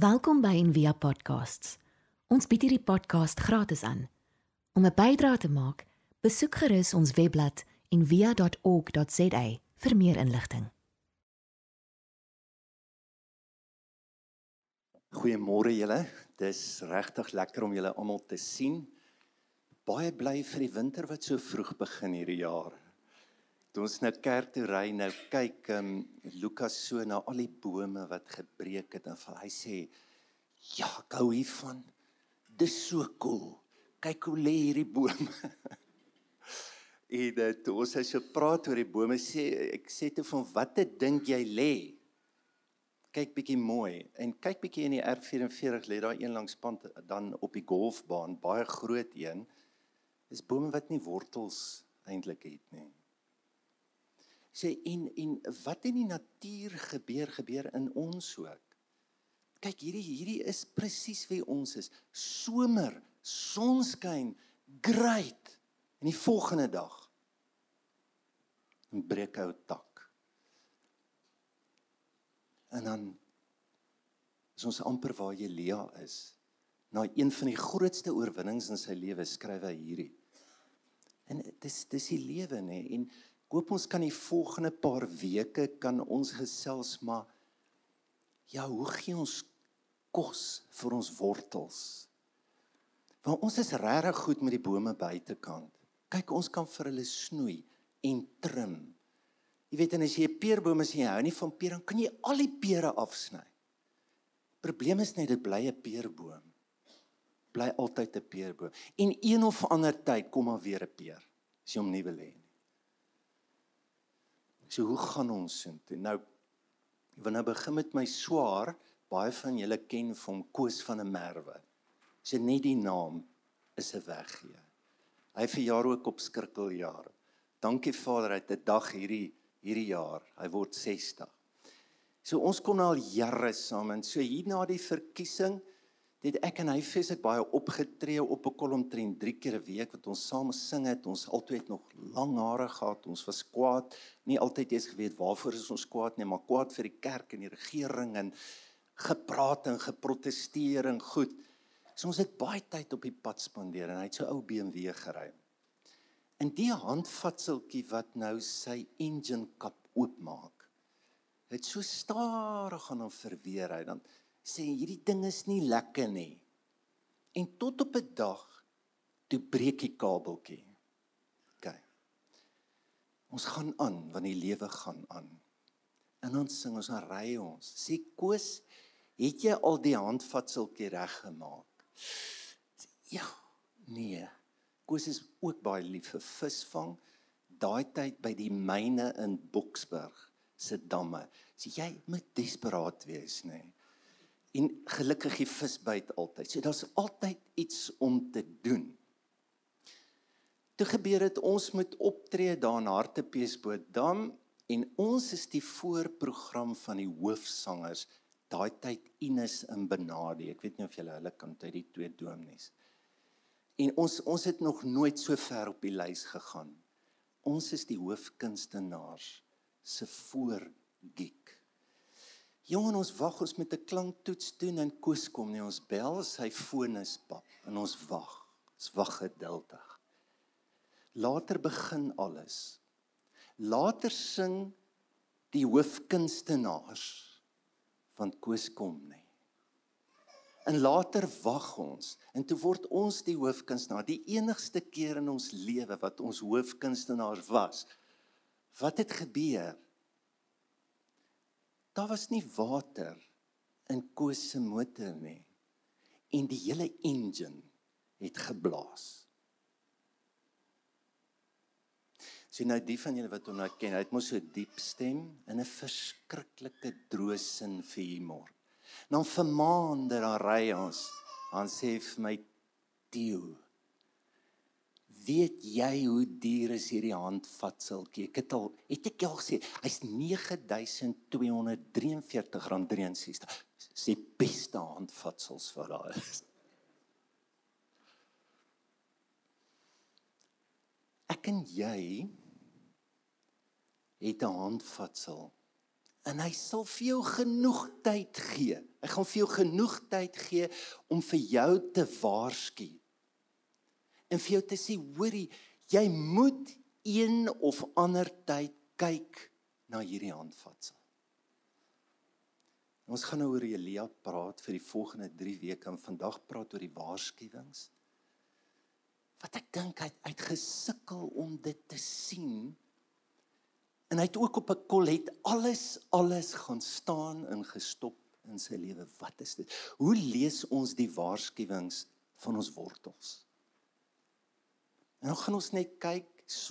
Welkom by Envia Podcasts. Ons bied hierdie podcast gratis aan. Om 'n bydrae te maak, besoek gerus ons webblad en via.org.za vir meer inligting. Goeiemôre julle. Dis regtig lekker om julle almal te sien. Baie bly vir die winter wat so vroeg begin hierdie jaar. Toe ons nou kerk toe ry, nou kyk um, Lukas so na al die bome wat gebreek het en hy sê ja, ek hou hiervan. Dis so cool. Kyk hoe lê hierdie bome. en uh, ons het so praat oor die bome sê ek sê te van watte dink jy lê? Kyk bietjie mooi en kyk bietjie in die R44 lê daar een langs pand dan op die golfbaan, baie groot een. Dis bome wat nie wortels eintlik het nie. Sê en en wat in die natuur gebeur gebeur in ons ook. Kyk hierdie hierdie is presies wie ons is. Somer, sonskyn, great. En die volgende dag 'n breekout tak. En dan is ons amper waar Jelia is. Na een van die grootste oorwinnings in sy lewe skryf hy hierdie. En dis dis die lewe nê en koop ons kan die volgende paar weke kan ons gesels maar ja, hoe gee ons kos vir ons wortels? Want ons is regtig goed met die bome buitekant. Kyk, ons kan vir hulle snoei en trim. Jy weet en as jy 'n peerboom as jy hou nie van peer dan kan jy al die pere afsny. Probleem is net dit bly 'n peerboom. Bly altyd 'n peerboom. En een of ander tyd kom maar weer 'n peer as jy hom nie wil hê nie. So hoe gaan ons soontoe? Nou wil nou begin met my swaar. Baie van julle ken hom Koos van der Merwe. As jy net die naam is 'n weggee. Hy verjaar ook op skrikkeljaar. Dankie Vader, het 'n dag hierdie hierdie jaar. Hy word 60. So ons kon al jare saam en so hier na die verkiesing het ek en hy feeslik baie opgetree op 'n kolom trend 3 keer 'n week wat ons saam gesing het. Ons altyd het nog lang hare gehad. Ons was kwaad. Nie altyd eens geweet waarvoor is ons kwaad nie, maar kwaad vir die kerk en die regering en gepraat en geprotesteer en goed. So ons het baie tyd op die pad spandeer en hy het so ou BMW gery. En die handvatseltjie wat nou sy engine kap oopmaak. Het so stadig gaan hom verweer hy dan sê hierdie ding is nie lekker nie. En tot op 'n dag toe breek die kabeltjie. OK. Ons gaan aan want die lewe gaan aan. En ons sing ons en ry ons. Sê Koos, het jy al die handvatseltjie reggemaak? Ja, nee. Koos is ook baie lief vir visvang. Daai tyd by die myne in Boksburg se damme. Sê jy moet desperaat wees, nê? Nee en gelukkig die vis byt altyd. So daar's altyd iets om te doen. Toe gebeur dit ons moet optree daar in Hartbeespoort dam en ons is die voorprogram van die hoofsangers daai tyd Ines in Benadi. Ek weet nie of julle hulle kan uit die twee dominees. En ons ons het nog nooit so ver op die lys gegaan. Ons is die hoofkunstenaars se voorgeek. Jong, ons wag ons met 'n klanktoets doen en Koos kom nie. Ons bel sy foon is pap en ons wag. Ons wag geduldig. Later begin alles. Later sing die hoofkunstenaars van Koos kom nie. En later wag ons en toe word ons die hoofkunstenaar, die enigste keer in ons lewe wat ons hoofkunstenaar was. Wat het gebeur? Daar was nie water in Koos se motor nie. En die hele engine het geblaas. Sien nou die van julle wat hom nou ken, hy het mos so diep stem en 'n verskriklike droë sin vir humor. Dan vir maande dan ry ons, dan sê hy vir my Theo, weet jy hoe duur is hierdie handvatseltjie? Ek het al het ek al gesê, hy's 9243 rand 63. Dis die beste handvatsels wat daar is. Ek en jy het 'n handvatsel en hy sal vir jou genoeg tyd gee. Hy gaan vir jou genoeg tyd gee om vir jou te waarsku. En vir jou te sê, hoorie, jy moet een of ander tyd kyk na hierdie handvatsel. Ons gaan nou oor Elia praat vir die volgende 3 weke en vandag praat oor die waarskuwings. Wat ek dink hy het gesukkel om dit te sien En hy het ook op 'n kollet alles alles gaan staan en gestop in sy lewe. Wat is dit? Hoe lees ons die waarskuwings van ons wortels? En nou gaan ons net kyk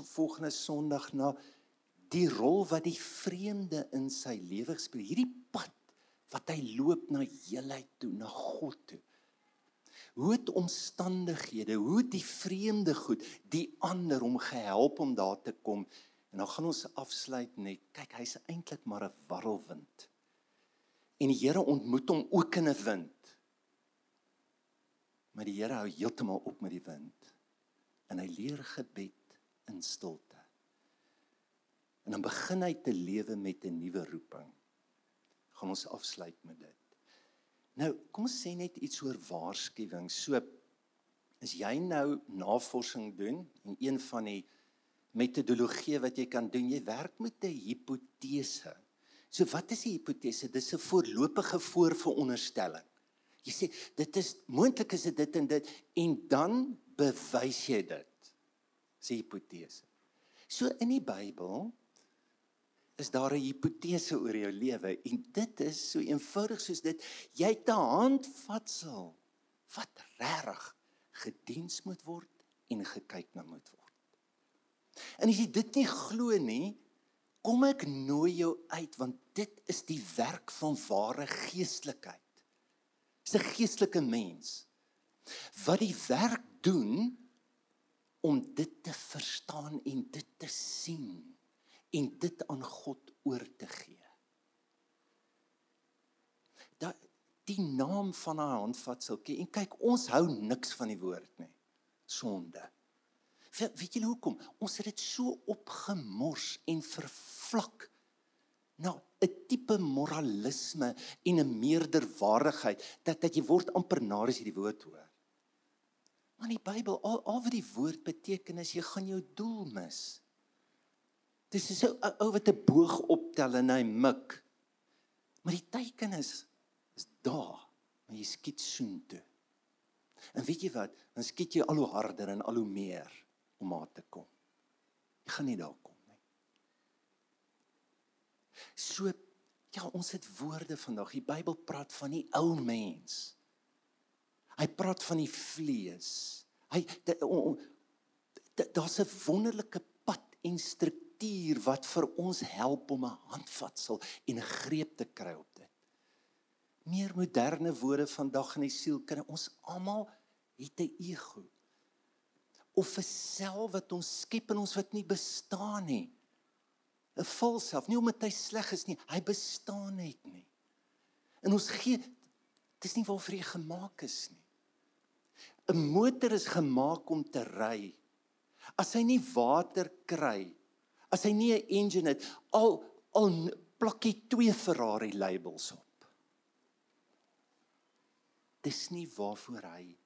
volgende Sondag na die rol wat die vreemde in sy lewe speel. Hierdie pad wat hy loop na heelheid toe, na God toe. Hoe het omstandighede, hoe die vreemde goed, die ander om gehelp om daar te kom? En dan gaan ons afsluit net. Kyk, hy's eintlik maar 'n warrelwind. En die Here ontmoet hom ook in 'n wind. Maar die Here hou heeltemal op met die wind. En hy leer gebed in stilte. En dan begin hy te lewe met 'n nuwe roeping. Gaan ons afsluit met dit. Nou, kom ons sê net iets oor waarskuwing. So as jy nou navorsing doen en een van die metodologie wat jy kan doen. Jy werk met 'n hipotese. So wat is 'n hipotese? Dis 'n voorlopige voorveronderstelling. Jy sê dit is moontlik is dit dit en dit en dan bewys jy dit. 'n hipotese. So in die Bybel is daar 'n hipotese oor jou lewe en dit is so eenvoudig soos dit jy te handvatsel wat regtig gediens moet word en gekyk na moet word. En as jy dit nie glo nie, kom ek nooi jou uit want dit is die werk van ware geestelikheid. Dis 'n geestelike mens wat die werk doen om dit te verstaan en dit te sien en dit aan God oor te gee. Dat die naam van haar handvatseltjie en kyk ons hou niks van die woord nie. Sonde. Weet julle hoekom? Ons het dit so opgemors en vervlak na 'n tipe moralisme en 'n meerderwaardigheid dat dat jy word amper nader as jy die woord hoor. Maar die Bybel, al, al wat die woord beteken is jy gaan jou doel mis. Dis so 'n ou wat 'n boog optel en hy mik. Maar die teken is is daar, maar jy skiet soontoe. En weet jy wat? Dan skiet jy al hoe harder en al hoe meer om haar te kom. Jy gaan nie daar kom nie. So ja, ons het woorde vandag. Die Bybel praat van die ou mens. Hy praat van die vlees. Hy daar's 'n wonderlike pad en struktuur wat vir ons help om 'n handvatsel en 'n greep te kry op dit. Meer moderne woorde vandag in die siel kan ons almal het 'n ego of 'n self wat ons skep en ons wat nie bestaan nie. 'n Vals self, nie omdat hy sleg is nie, hy bestaan net nie. En ons gee dis nie waarvoor hy gemaak is nie. 'n Motor is gemaak om te ry. As hy nie water kry, as hy nie 'n engine het, al al plak hy twee Ferrari labels op. Dis nie waarvoor hy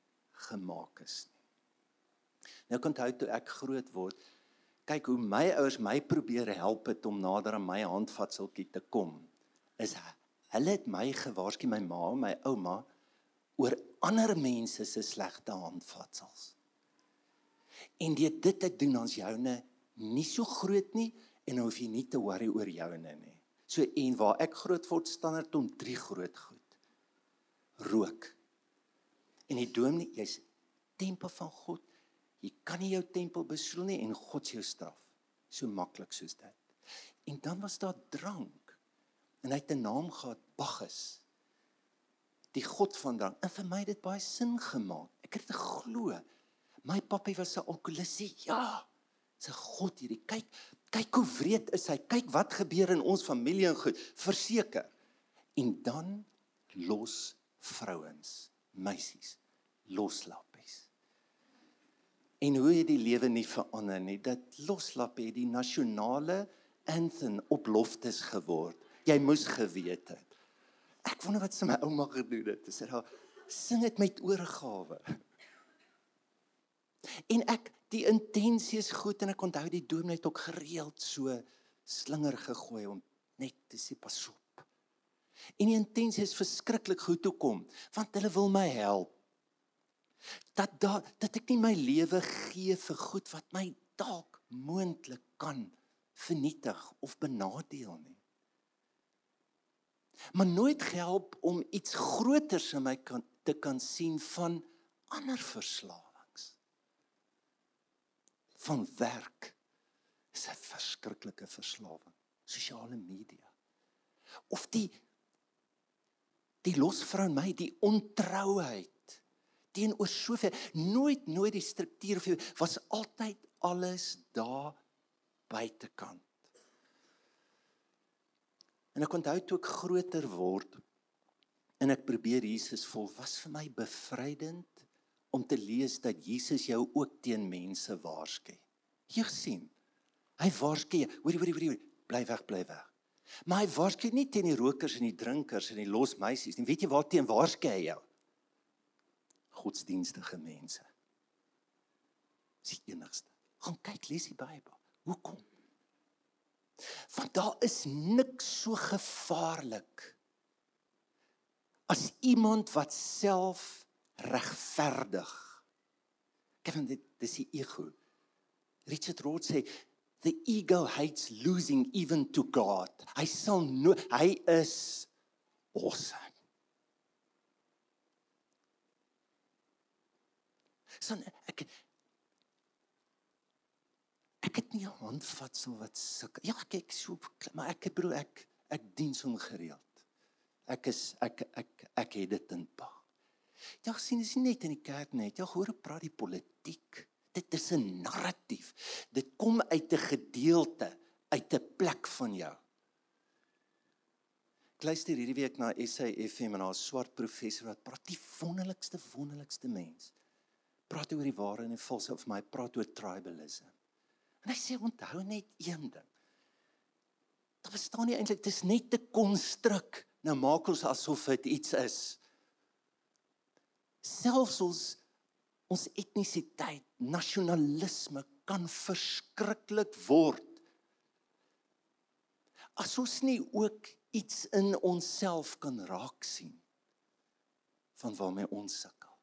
gemaak is nie. Nou kan onthou toe ek groot word, kyk hoe my ouers my probeer help het om nader aan my handvatseltjie te kom. Is hulle het my gewaarsku my ma, my ouma oor ander mense se slegte handvatsels. En dit dit te doen ons joune nie so groot nie en hoef jy nie te worry oor joune nie. So en waar ek groot word standaard om drie groot goed. Rook. En die dominee, jy's tempel van God. Jy kan nie jou tempel besoedel nie en God se jou straf. So maklik soos dit. En dan was daar drank. En hy het 'n naam gehad, Bacchus. Die god van drank. En vir my het dit baie sin gemaak. Ek het dit geglo. My pappa was 'n alkoholist. Ja. Dis 'n god hierdie. Kyk, kyk hoe wreed is hy. Kyk wat gebeur in ons familie en goed. Verseker. En dan los vrouens, meisies, loslap. En hoe het die lewe nie verander nie? Dat loslap het die nasionale anthem op loftes geword. Jy moes geweet het. Ek wonder wat sy my ouma gedoen het. Sy sê daar sing dit met oorgawe. En ek die intensie is goed en ek onthou die dominee het ook gereeld so slinger gegooi om net te sê pas op. En die intensie is verskriklik goed toe kom want hulle wil my help. Dat da, dat ek nie my lewe gee vir goed wat my dalk moontlik kan vernietig of benadeel nie. Maar nooit help om iets groters in my kan te kan sien van ander verslawings. Van werk is 'n verskriklike verslawing. Sosiale media. Of die die losvrou in my, die ontrouheid teenoor soveel nooit nooit die struktuur vir was altyd alles daar buitekant. En ek onthou toe ek groter word en ek probeer Jesus volg, was vir my bevrydend om te lees dat Jesus jou ook teen mense waarsku. Jy sien, hy waarsku, hoorie hoorie hoorie, bly weg, bly weg. Maar hy waarsku nie teen die rokers en die drinkers en die los meisies nie. Weet jy waarteen waarsku hy jou? Godsdienstige mense. Dis die enigste. Gaan kyk, lees die Bybel. Hoekom? Want daar is niks so gevaarlik as iemand wat self regverdig. Kevin dit dis die ego. Richard Roth sê the ego hates losing even to God. Hy sal no, hy is awesome. Son ek ek het nie 'n handvatsel wat suk. Ja, ek ek so maar ek bedoel ek ek dien hom gereeld. Ek is ek ek ek het dit in pa. Ja, sien dis nie net in die kerk net. Ja, hoor praat die politiek. Dit is 'n narratief. Dit kom uit 'n gedeelte, uit 'n plek van jou. Ek luister hierdie week na SAFM en haar swart professor wat praat die wonderlikste wonderlikste mens. Praat oor die ware en die valse of my praat oor tribalism. En hy sê onthou net een ding. Daar bestaan nie eintlik dis net 'n konstruk. Nou maak ons asof dit iets is. Selfs ons ons etnisiteit, nasionalisme kan verskriklik word. As ons nie ook iets in onsself kan raak sien van waarmee ons sukkel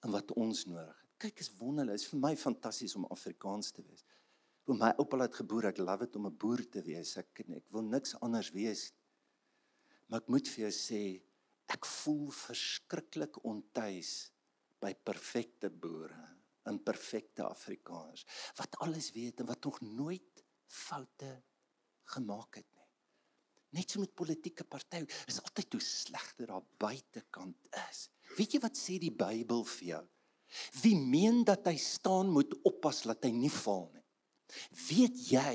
en wat ons nodig kyk is wonderlik. Dit is vir my fantasties om Afrikaans te wees. Vir my oupa het geboer, ek love dit om 'n boer te wees. Ek ek wil niks anders wees. Maar ek moet vir jou sê, ek voel verskriklik ontuis by perfekte boere in perfekte Afrikaners wat alles weet en wat nog nooit foute gemaak het nie. Net so met politieke partye, is altyd hoe slegter daar buitekant is. Weet jy wat sê die Bybel vir jou? Wie meen dat hy staan moet oppas dat hy nie val nie. Weet jy?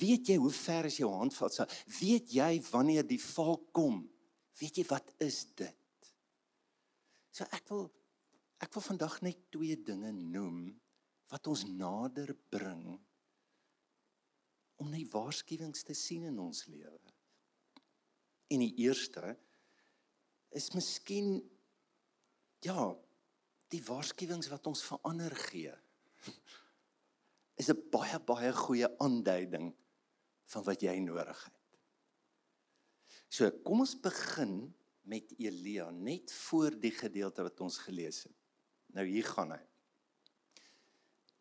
Weet jy hoe ver is jou hand? So, weet jy wanneer die val kom? Weet jy wat is dit? So ek wil ek wil vandag net twee dinge noem wat ons nader bring om net waarskuwings te sien in ons lewe. En die eerste is miskien ja, die waarskuwings wat ons verander gee is 'n baie baie goeie aanduiding van wat jy nodig het. So, kom ons begin met Elia net voor die gedeelte wat ons gelees het. Nou hier gaan hy.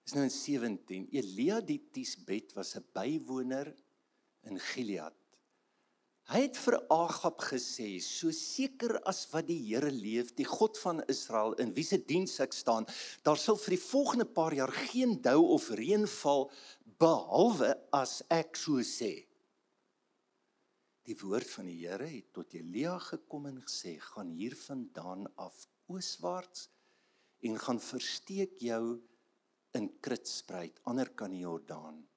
Is nou in 17. Elia die Tisbet was 'n bywoner in Gilead. Hy het vir Agab gesê: "So seker as wat die Here leef, die God van Israel in wie se diens ek staan, daar sal vir die volgende paar jaar geen dou of reën val behalwe as ek so sê." Die woord van die Here het tot Elia gekom en gesê: "Gaan hiervandaan af ooswaarts en gaan versteek jou in Kritspruit, ander kan die Jordaan.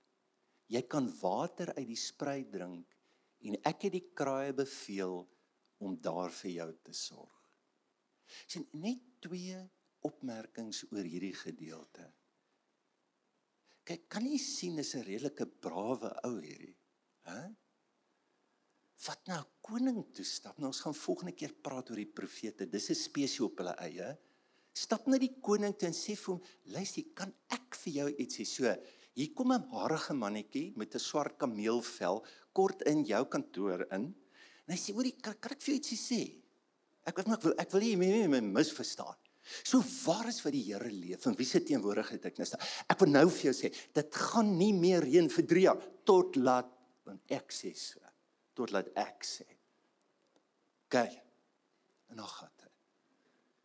Jy kan water uit die spruit drink." En ek het die kraaie beveel om daar vir jou te sorg. Sien net twee opmerkings oor hierdie gedeelte. Kyk, kan jy sien is 'n redelike brawe ou hierdie, hè? wat nou koning toe stap. Nou ons gaan volgende keer praat oor die profete. Dis 'n spesie op hulle eie. Stap na die koning toe en sê vir hom, "Luister, kan ek vir jou iets sê?" So, hier kom 'n harige mannetjie met 'n swart kameelvel kort in jou kantoor in. En hy sê, "Hoor, kan, kan ek vir jou ietsie sê?" Ek ek wil ek wil nie my, my misverstaan. So waar is wat die Here leef en wie se teenwoordigheid ek nou staan. Ek wil nou vir jou sê, dit gaan nie meer reën vir 3 jaar tot laat want ek sê so tot laat ek sê. OK. En gaan dit.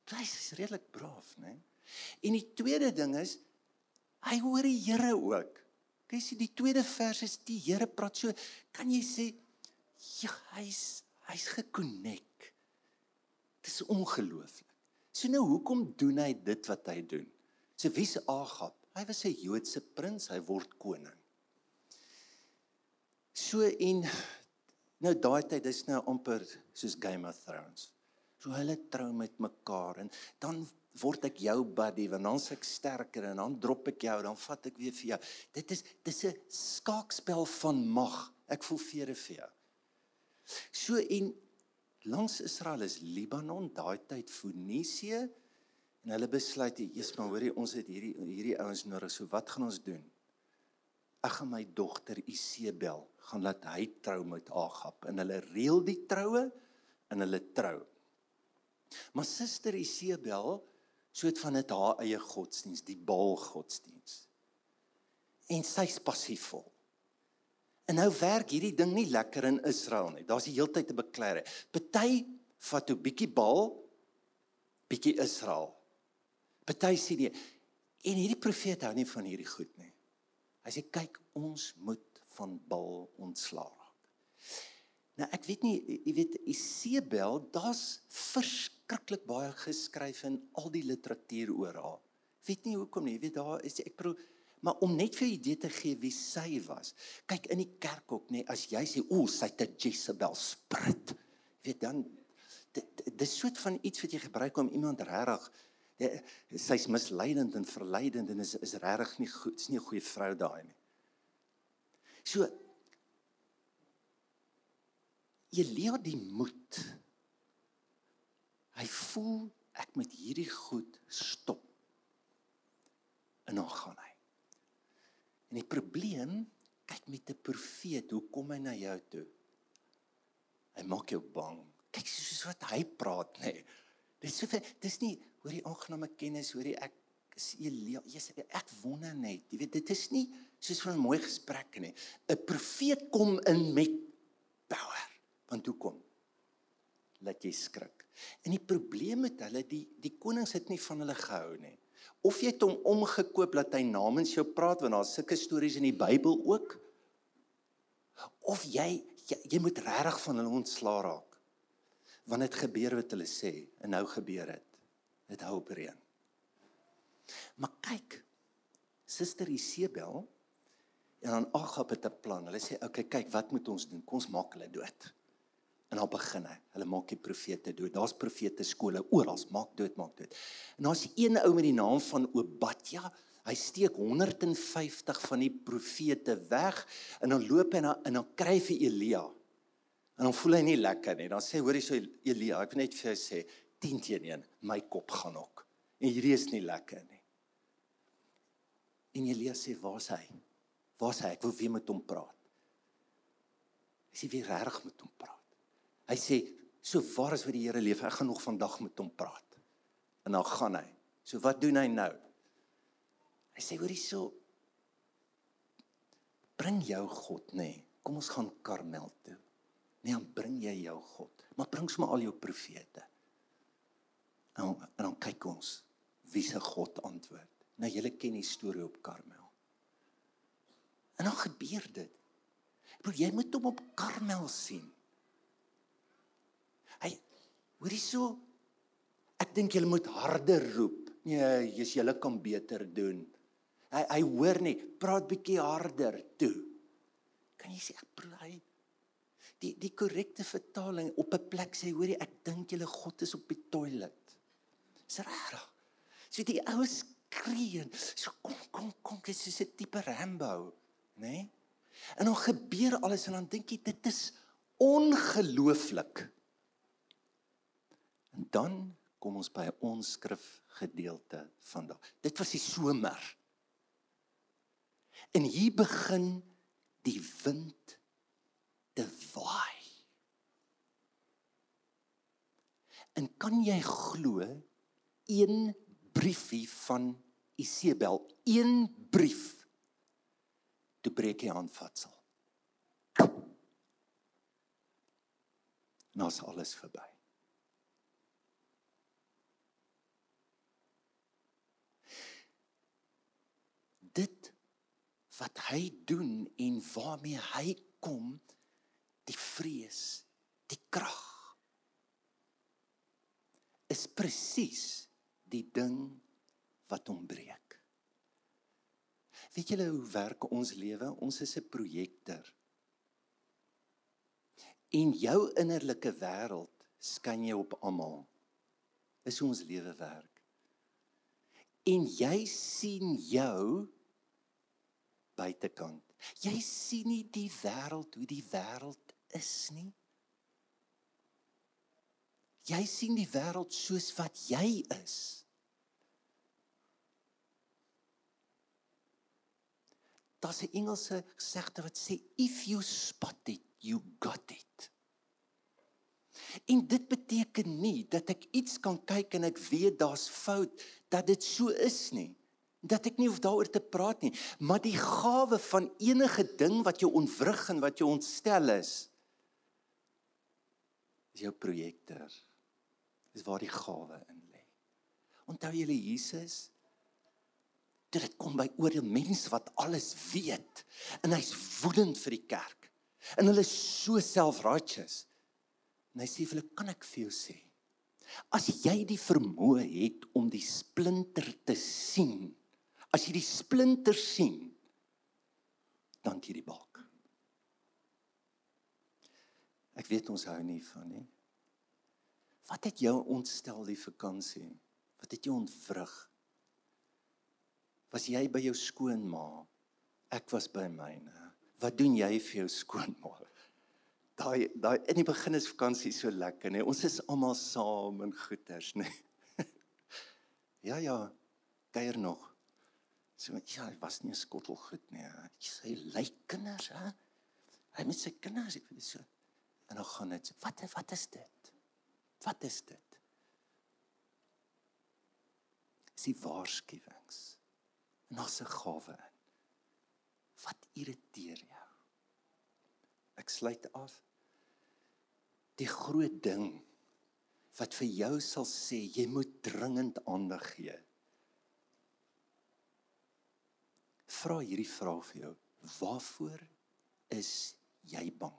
Hy is redelik braaf, né? En die tweede ding is hy hoor die Here ook. Kyk sien die tweede vers is die Here praat so, kan jy sê ja, hy's hy's gekonnek. Dit is ongelooflik. So nou hoekom doen hy dit wat hy doen? So wie's Agab? Hy was 'n Joodse prins, hy word koning. So en Nou daai tyd is nou amper soos Game of Thrones. So hulle trou met mekaar en dan word ek jou buddy want dan's ek sterker en dan drop ek jou dan vat ek weer vir jou. Dit is dis 'n skaakspel van mag. Ek voel vir vir jou. So en langs Israel is Libanon, daai tyd Fonisië en hulle besluit eers maar hoorie ons het hierdie hierdie ouens nodig. So wat gaan ons doen? Ek gaan my dogter Isebel gaan laat hy trou met Agab en hulle reël die troue en hulle trou. Maar suster Isebel soet van dit haar eie godsdiens, die Baal godsdiens. En sy's passiefvol. En nou werk hierdie ding nie lekker in Israel nie. Daar's die heeltyd te beklei. Party vat 'n bietjie Baal, bietjie Israel. Party sê nee. En hierdie profeet hou nie van hierdie goed nie. Hy sê kyk, ons moet van Baal ontslaa raak. Nou ek weet nie, jy weet Isebel, daar's verskriklik baie geskryf in al die literatuur oor haar. Weet nie hoekom nie, jy weet daar is ek pro maar om net vir idee te gee wie sy was. Kyk in die kerk ook nê, as jy sê o, sy't 'n Jezebel sprit. Weet dan dis soort van iets wat jy gebruik om iemand regtig sy's misleidend en verleidend en is is regtig nie goed, is nie 'n goeie vrou daai nie. So Elia die moed. Hy voel ek moet hierdie goed stop. En dan gaan hy. En die probleem, kyk met 'n profeet, hoe kom hy na jou toe? Hy maak jou bang. Kyk soos wat hy praat, nê. Nee. Dis so dis nie hoor die aangename kennis, hoor die ek is Elia. Jesus, ek wonder net. Jy weet dit is nie soos 'n mooi gesprek nie. 'n Profeet kom in met power. Want hoe kom? Laat jy skrik. En die probleem met hulle, die die konings het nie van hulle gehou nie. Of jy het hom omgekoop dat hy namens jou praat want daar's sulke stories in die Bybel ook. Of jy jy, jy moet regtig van hulle ontslaa raak. Want dit gebeur wat hulle sê en nou gebeur dit. Dit hou op reën. Maar kyk, Suster Isabel en dan Agab het 'n plan. Hulle sê, "Oké, okay, kyk, wat moet ons doen? Kom ons maak hulle dood." En dan begin hy. Hulle maak die profete dood. Daar's profete skole oral, maak dood, maak dood. En daar's een ou met die naam van Obadja. Hy steek 150 van die profete weg en dan loop hy en dan kry hy Elia. En dan voel hy nie lekker nie. Dan sê hoor jy so Elia, ek wil net vir jou sê 10 teen 1, my kop gaan ook. En hierdie is nie lekker nie. En Elia sê, "Waar's hy? Waar's hy? Ek wil weer met hom praat." Hy sê, "Wie reg met hom praat?" Hy sê, "So waar is wat die Here leef, ek gaan nog vandag met hom praat." En dan gaan hy. So wat doen hy nou? Hy sê, "Hoor hierso. Bring jou God, nê. Nee. Kom ons gaan Karmel toe." Nee, dan bring jy jou God. Maar bring sommer al jou profete. En, en dan kyk ons wie se God antwoord. Nou julle ken die storie op Karmel. En dan gebeur dit. Bro, jy moet hom op Karmel sien. Hy hoor hierso ek dink jy moet harder roep. Nee, jy's julle kan beter doen. Hy hy hoor nie, praat bietjie harder toe. Kan jy sê ek bro, hy die die korrekte vertaling op 'n plek sê hoor jy ek dink julle God is op die toilet. Dis reg. So die oues skree. So kom kom kom, dit is 'n tipe Rambo, né? Nee? En dan gebeur alles en dan dink jy dit is Ongelooflik. Dan kom ons by ons skrifgedeelte vandag. Dit was die somer. En hier begin die wind te waai. En kan jy glo een briefie van Isebel, een brief toe breek hy aanvatsel. Nou is alles verby. Dit wat hy doen en waarmee hy kom, die vrees, die krag is presies die ding wat ontbreek. Weet julle hoe werk ons lewe? Ons is 'n projektor. En jou innerlike wêreld skyn jy op almal. Is hoe ons lewe werk. En jy sien jou buitekant. Jy sien nie die wêreld hoe die wêreld is nie. Jy sien die wêreld soos wat jy is. Daar's 'n Engelse gesegde wat sê if you spot it, you got it. En dit beteken nie dat ek iets kan kyk en ek weet daar's fout dat dit so is nie. Dat ek nie hoef daaroor te praat nie, maar die gawe van enige ding wat jou ontwrig en wat jou ontstel is is jou projektor is waar die gawe in lê. Onthou julle Jesus dit dit kom by oordeel mense wat alles weet en hy's woedend vir die kerk. En hulle is so self-righteous. En hy sê vir hulle kan ek vir jou sê as jy die vermoë het om die splinter te sien, as jy die splinter sien, dan jy die balk. Ek weet ons hou nie van nie. Wat het jou ontstel die vakansie? Wat het jou ontvrug? Was jy by jou skoonma? Ek was by myne. Wat doen jy vir jou skoonma? Daai daai in die begin is vakansie so lekker, nê? Ons is almal saam in goeters, nê? ja ja, kuier nog. So ja, hy was nie 'n skottel goed nie. Sy lyk kinders, hè? Hy met sy kinders, ek weet so. En dan gaan dit. Wat wat is dit? Wat is dit? Dis waarskuwings. En daar's 'n gawe in. Wat irriteer jou? Ek sluit af. Die groot ding wat vir jou sal sê jy moet dringend aandag gee. Vra hierdie vraag vir jou. Waarvoor is jy bang?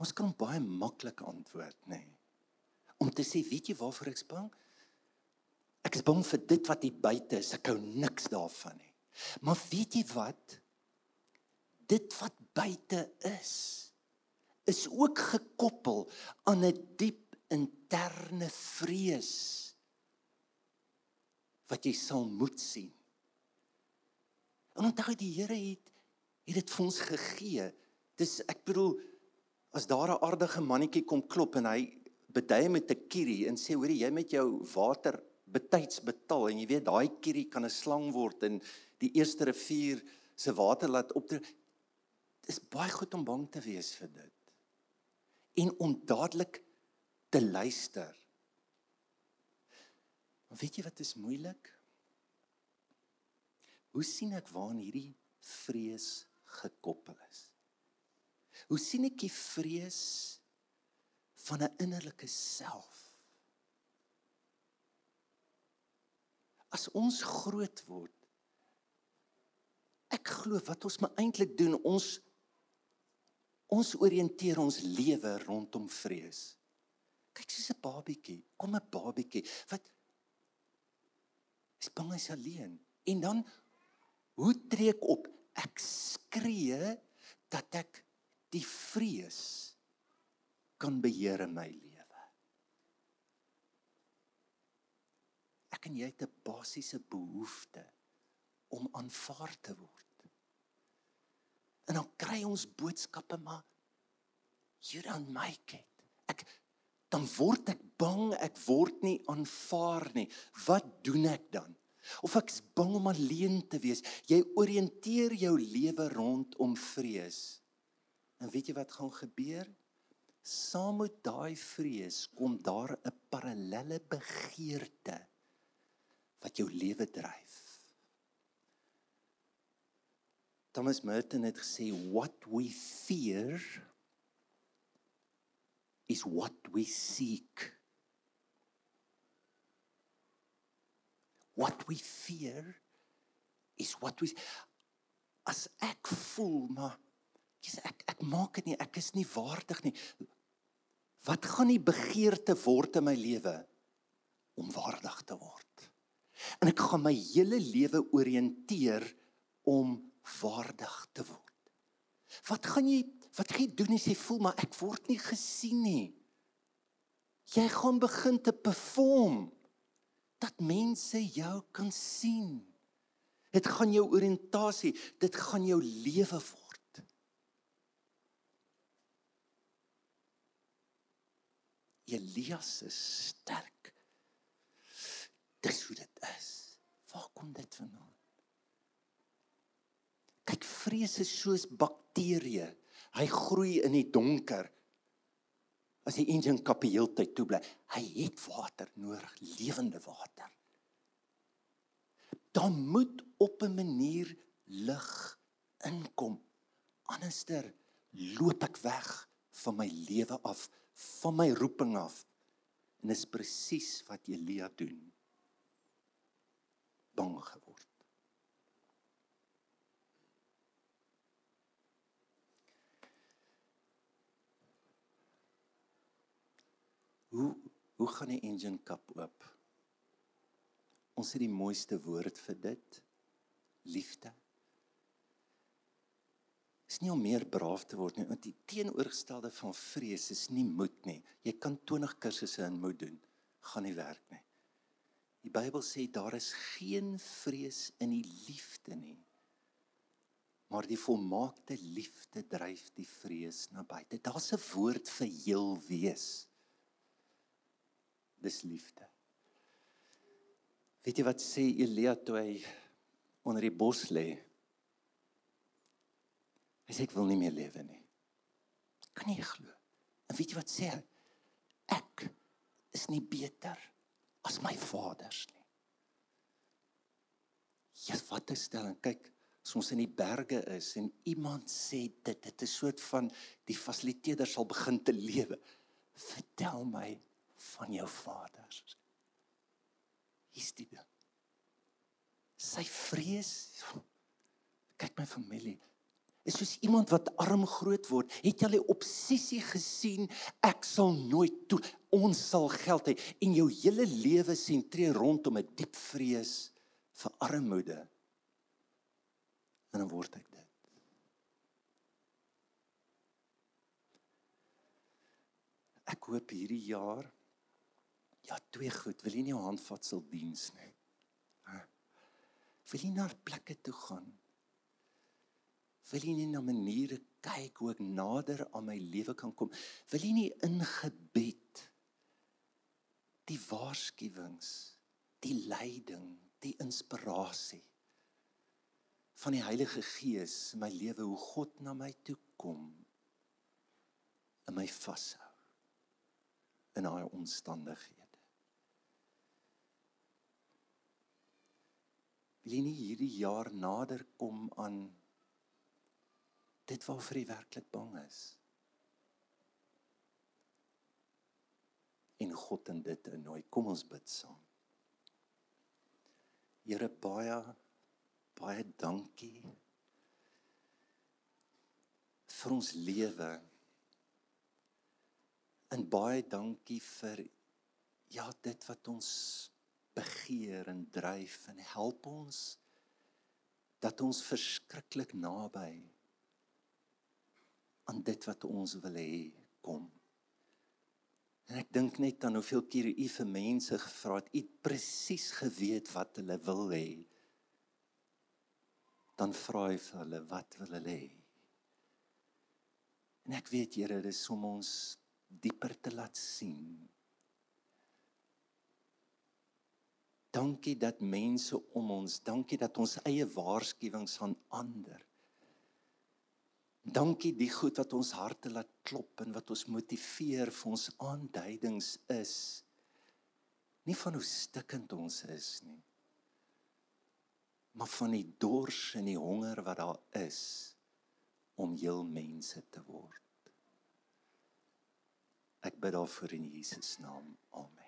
Ons kan baie maklik antwoord, nê? Nee om te sê, weet jy waarvoor ek bang? Ek is bang vir dit wat hier buite is. Ek hou niks daarvan nie. Maar weet jy wat? Dit wat buite is, is ook gekoppel aan 'n diep interne vrees wat jy sal moet sien. En onthou die Here het het dit vir ons gegee. Dis ek bedoel as daar 'n aardige mannetjie kom klop en hy bedui met 'n kierie en sê hoorie jy met jou water betyds betaal en jy weet daai kierie kan 'n slang word en die eerste rivier se water laat opdruk. Dit is baie goed om bang te wees vir dit. En om dadelik te luister. Maar weet jy wat is moeilik? Hoe sien ek waar hierdie vrees gekoppel is? Hoe sien ek die vrees van 'n innerlike self. As ons groot word, ek glo wat ons maar eintlik doen, ons ons oriënteer ons lewe rondom vrees. Kyk soos 'n babietjie, kom 'n babietjie wat is bang hy's alleen. En dan hoe tree ek op? Ek skree dat ek die vrees kan beheer in my lewe. Ek en jy het 'n basiese behoefte om aanvaar te word. En dan kry ons boodskappe maar you don't make it. Ek dan word ek bang, ek word nie aanvaar nie. Wat doen ek dan? Of ek is bang om alleen te wees. Jy oriënteer jou lewe rondom vrees. En weet jy wat gaan gebeur? Saam met daai vrees kom daar 'n parallelle begeerte wat jou lewe dryf. Thomas Merton het gesê what we fear is what we seek. What we fear is what we as ek voel maar Jesus ek ek maak dit nie ek is nie waardig nie. Wat gaan die begeerte word in my lewe om waardig te word? En ek gaan my hele lewe oriënteer om waardig te word. Wat gaan jy wat gaan jy doen as jy voel maar ek word nie gesien nie? Jy gaan begin te perform dat mense jou kan sien. Dit gaan jou oriëntasie, dit gaan jou lewe word. Elias is sterk. Dis hoe dit is. Waar kom dit vandaan? Kyk, vrees is soos bakterieë. Hy groei in die donker. As die engine kap die hele tyd toe bly, hy het water nodig, lewende water. Dan moet op 'n manier lig inkom. Anderster loop ek weg van my lewe af, van my roeping af. En dis presies wat Elia doen. Bang geword. Hoe hoe gaan die engine kap oop? Ons het die mooiste woord vir dit. Liefde. Is nie om meer braaf te word nie, want die teenoorgestelde van vrees is nie moed nie. Jy kan 20 kursusse in moed doen, gaan nie werk nie. Die Bybel sê daar is geen vrees in die liefde nie. Maar die volmaakte liefde dryf die vrees na buite. Daar's 'n woord vir heel wees dis liefde. Weet jy wat sê Elia toe hy onder die bos lê? Hy sê ek wil nie meer lewe nie. Kan nie glo. En weet jy wat sê hy? Ek is nie beter as my vaders nie. Ja, wat 'n stelling. Kyk, as ons in die berge is en iemand sê dit, dit is 'n soort van die fasiliteerder sal begin te lewe. Vertel my van jou vaders. Hier's die ding. Sy vrees kyk my familie is soos iemand wat arm groot word. Het jy al 'n obsessie gesien ek sal nooit toe ons sal geld hê en jou hele lewe sentreer rondom 'n diep vrees vir armoede. En dan word ek dit. Ek hoop hierdie jaar Ja, twee goed. Wil jy nie 'n handvatsel diens nie? Wil jy na plekke toe gaan? Wil jy nie na maniere kyk hoe ek nader aan my lewe kan kom? Wil jy nie in gebed die waarskuwings, die leiding, die inspirasie van die Heilige Gees in my lewe hoe God na my toe kom en my vashou in daai omstandighede? Wil jy nie hierdie jaar nader kom aan dit waarvoor jy werklik bang is? En God in dit innooi. Kom ons bid saam. Here baie baie dankie vir ons lewe. En baie dankie vir ja dit wat ons begeer en dryf en help ons dat ons verskriklik naby aan dit wat ons wil hê kom. En ek dink net aan hoeveel keer u vir mense gevra het, u presies geweet wat hulle wil hê. Dan vra hy vir hulle, wat wil hulle hê? En ek weet Here, dis om ons dieper te laat sien. Dankie dat mense om ons, dankie dat ons eie waarskuwings aan ander. Dankie die goed wat ons harte laat klop en wat ons motiveer vir ons aanduidings is nie van hoe stikkend ons is nie maar van die dors en die honger wat daar is om heel mense te word. Ek bid daarvoor in Jesus naam. Amen.